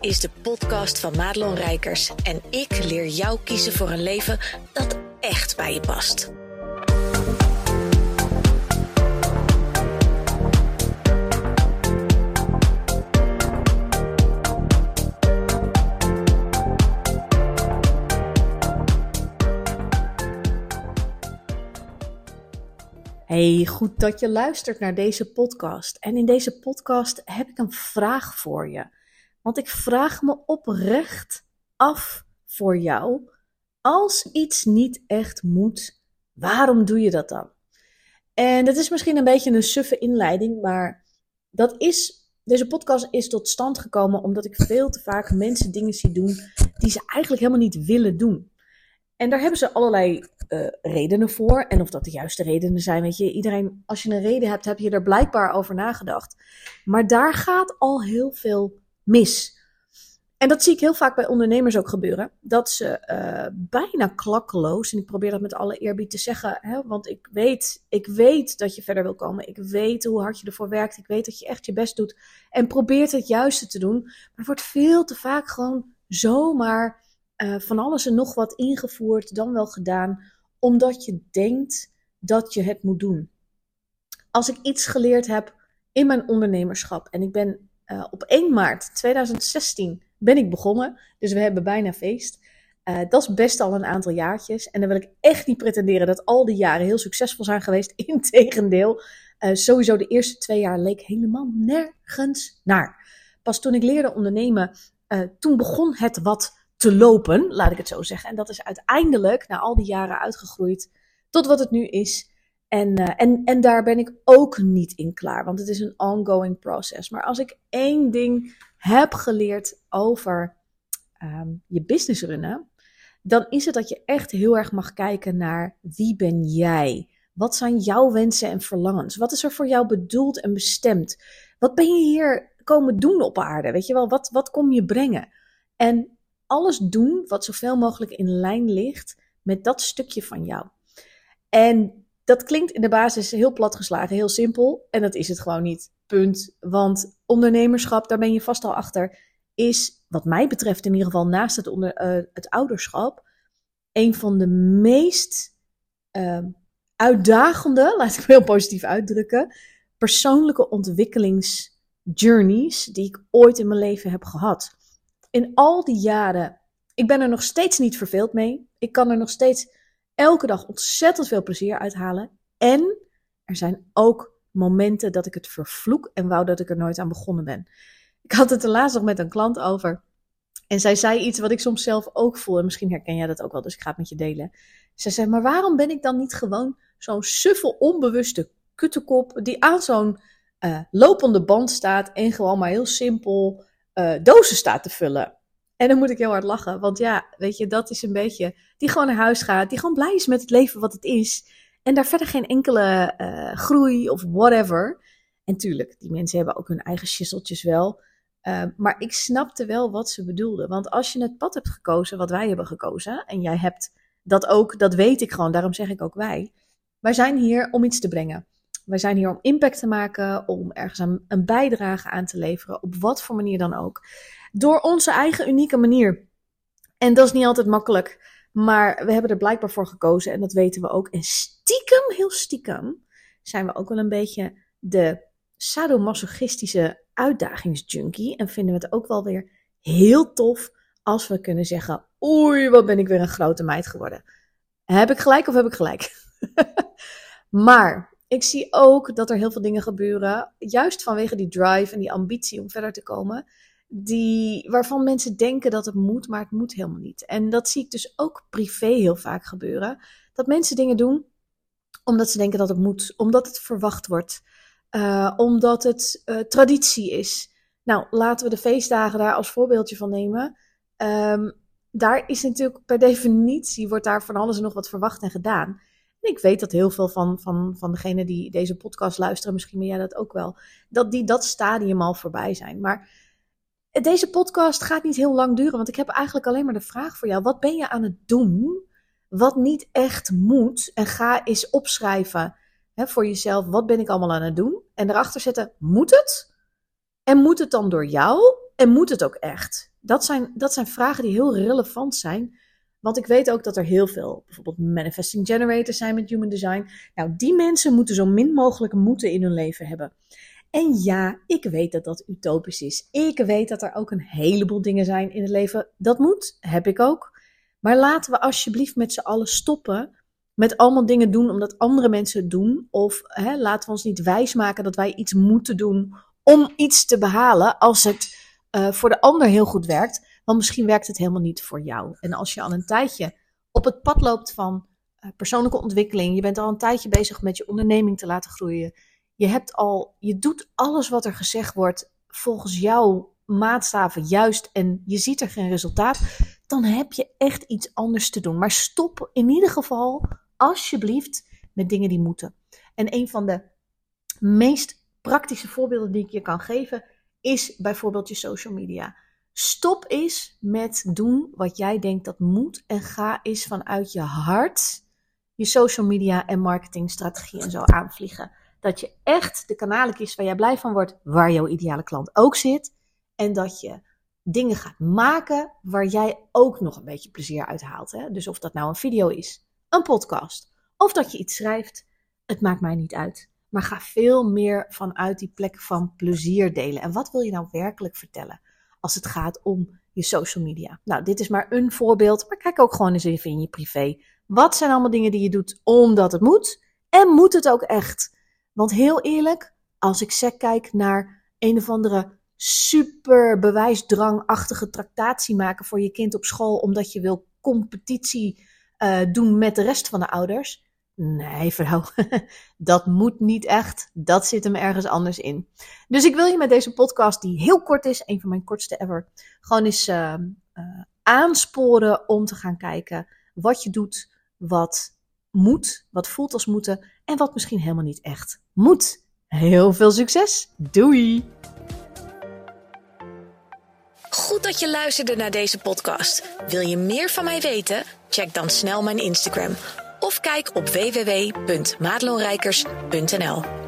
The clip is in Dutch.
is de podcast van Madelon Rijkers en ik leer jou kiezen voor een leven dat echt bij je past. Hey, goed dat je luistert naar deze podcast. En in deze podcast heb ik een vraag voor je. Want ik vraag me oprecht af voor jou. Als iets niet echt moet, waarom doe je dat dan? En dat is misschien een beetje een suffe inleiding, maar dat is, deze podcast is tot stand gekomen omdat ik veel te vaak mensen dingen zie doen die ze eigenlijk helemaal niet willen doen. En daar hebben ze allerlei uh, redenen voor. En of dat de juiste redenen zijn, weet je, iedereen, als je een reden hebt, heb je er blijkbaar over nagedacht. Maar daar gaat al heel veel mis. En dat zie ik heel vaak bij ondernemers ook gebeuren. Dat ze uh, bijna klakkeloos, en ik probeer dat met alle eerbied te zeggen, hè, want ik weet, ik weet dat je verder wil komen. Ik weet hoe hard je ervoor werkt. Ik weet dat je echt je best doet en probeert het juiste te doen. Maar het wordt veel te vaak gewoon zomaar uh, van alles en nog wat ingevoerd, dan wel gedaan, omdat je denkt dat je het moet doen. Als ik iets geleerd heb in mijn ondernemerschap en ik ben uh, op 1 maart 2016 ben ik begonnen, dus we hebben bijna feest. Uh, dat is best al een aantal jaartjes. En dan wil ik echt niet pretenderen dat al die jaren heel succesvol zijn geweest. Integendeel, uh, sowieso de eerste twee jaar leek helemaal nergens naar. Pas toen ik leerde ondernemen, toen begon het wat te lopen, laat ik het zo zeggen. En dat is uiteindelijk na al die jaren uitgegroeid tot wat het nu is. En, uh, en, en daar ben ik ook niet in klaar, want het is een ongoing process. Maar als ik één ding heb geleerd over um, je business runnen, dan is het dat je echt heel erg mag kijken naar wie ben jij? Wat zijn jouw wensen en verlangens? Wat is er voor jou bedoeld en bestemd? Wat ben je hier komen doen op aarde? Weet je wel, wat, wat kom je brengen? En alles doen wat zoveel mogelijk in lijn ligt met dat stukje van jou. En dat klinkt in de basis heel platgeslagen, heel simpel. En dat is het gewoon niet. Punt. Want ondernemerschap, daar ben je vast al achter, is wat mij betreft in ieder geval naast het, onder, uh, het ouderschap, een van de meest uh, uitdagende, laat ik het heel positief uitdrukken, persoonlijke ontwikkelingsjourneys die ik ooit in mijn leven heb gehad in al die jaren, ik ben er nog steeds niet verveeld mee. Ik kan er nog steeds elke dag ontzettend veel plezier uithalen. En er zijn ook momenten dat ik het vervloek en wou dat ik er nooit aan begonnen ben. Ik had het er laatst nog met een klant over. En zij zei iets wat ik soms zelf ook voel. En misschien herken jij dat ook wel, dus ik ga het met je delen. Zij zei, maar waarom ben ik dan niet gewoon zo'n suffe, onbewuste kuttekop... die aan zo'n uh, lopende band staat en gewoon maar heel simpel uh, dozen staat te vullen. En dan moet ik heel hard lachen. Want ja, weet je, dat is een beetje. Die gewoon naar huis gaat. Die gewoon blij is met het leven wat het is. En daar verder geen enkele uh, groei of whatever. En tuurlijk, die mensen hebben ook hun eigen schisseltjes wel. Uh, maar ik snapte wel wat ze bedoelden. Want als je het pad hebt gekozen wat wij hebben gekozen. En jij hebt dat ook, dat weet ik gewoon. Daarom zeg ik ook wij. Wij zijn hier om iets te brengen. Wij zijn hier om impact te maken, om ergens een bijdrage aan te leveren, op wat voor manier dan ook. Door onze eigen unieke manier. En dat is niet altijd makkelijk, maar we hebben er blijkbaar voor gekozen en dat weten we ook. En stiekem, heel stiekem, zijn we ook wel een beetje de sadomasochistische uitdagingsjunkie. En vinden we het ook wel weer heel tof als we kunnen zeggen: Oei, wat ben ik weer een grote meid geworden. Heb ik gelijk of heb ik gelijk? maar ik zie ook dat er heel veel dingen gebeuren, juist vanwege die drive en die ambitie om verder te komen, die, waarvan mensen denken dat het moet, maar het moet helemaal niet. En dat zie ik dus ook privé heel vaak gebeuren. Dat mensen dingen doen omdat ze denken dat het moet, omdat het verwacht wordt, uh, omdat het uh, traditie is. Nou, laten we de feestdagen daar als voorbeeldje van nemen. Um, daar is natuurlijk per definitie, wordt daar van alles en nog wat verwacht en gedaan. En ik weet dat heel veel van, van, van degenen die deze podcast luisteren, misschien ben jij dat ook wel, dat die dat stadium al voorbij zijn. Maar deze podcast gaat niet heel lang duren, want ik heb eigenlijk alleen maar de vraag voor jou. Wat ben je aan het doen wat niet echt moet? En ga eens opschrijven hè, voor jezelf, wat ben ik allemaal aan het doen? En erachter zetten, moet het? En moet het dan door jou? En moet het ook echt? Dat zijn, dat zijn vragen die heel relevant zijn. Want ik weet ook dat er heel veel, bijvoorbeeld manifesting generators zijn met human design. Nou, die mensen moeten zo min mogelijk moeten in hun leven hebben. En ja, ik weet dat dat utopisch is. Ik weet dat er ook een heleboel dingen zijn in het leven. Dat moet, heb ik ook. Maar laten we alsjeblieft met z'n allen stoppen met allemaal dingen doen omdat andere mensen het doen. Of hè, laten we ons niet wijsmaken dat wij iets moeten doen om iets te behalen als het uh, voor de ander heel goed werkt. Want misschien werkt het helemaal niet voor jou. En als je al een tijdje op het pad loopt van uh, persoonlijke ontwikkeling, je bent al een tijdje bezig met je onderneming te laten groeien. Je hebt al, je doet alles wat er gezegd wordt volgens jouw maatstaven juist en je ziet er geen resultaat, dan heb je echt iets anders te doen. Maar stop in ieder geval alsjeblieft met dingen die moeten. En een van de meest praktische voorbeelden die ik je kan geven is bijvoorbeeld je social media. Stop eens met doen wat jij denkt dat moet en ga eens vanuit je hart je social media en marketingstrategie en zo aanvliegen. Dat je echt de kanalen kiest waar jij blij van wordt, waar jouw ideale klant ook zit. En dat je dingen gaat maken waar jij ook nog een beetje plezier uit haalt. Hè? Dus of dat nou een video is, een podcast of dat je iets schrijft, het maakt mij niet uit. Maar ga veel meer vanuit die plek van plezier delen. En wat wil je nou werkelijk vertellen als het gaat om je social media? Nou, dit is maar een voorbeeld, maar kijk ook gewoon eens even in je privé. Wat zijn allemaal dingen die je doet omdat het moet? En moet het ook echt? Want heel eerlijk, als ik kijk naar een of andere super bewijsdrangachtige tractatie maken voor je kind op school, omdat je wil competitie uh, doen met de rest van de ouders. Nee, vrouw, dat moet niet echt. Dat zit hem ergens anders in. Dus ik wil je met deze podcast, die heel kort is, een van mijn kortste ever, gewoon eens uh, uh, aansporen om te gaan kijken wat je doet, wat moet, wat voelt als moeten en wat misschien helemaal niet echt moet. Heel veel succes. Doei! Goed dat je luisterde naar deze podcast. Wil je meer van mij weten? Check dan snel mijn Instagram of kijk op www.maatloonrijkers.nl.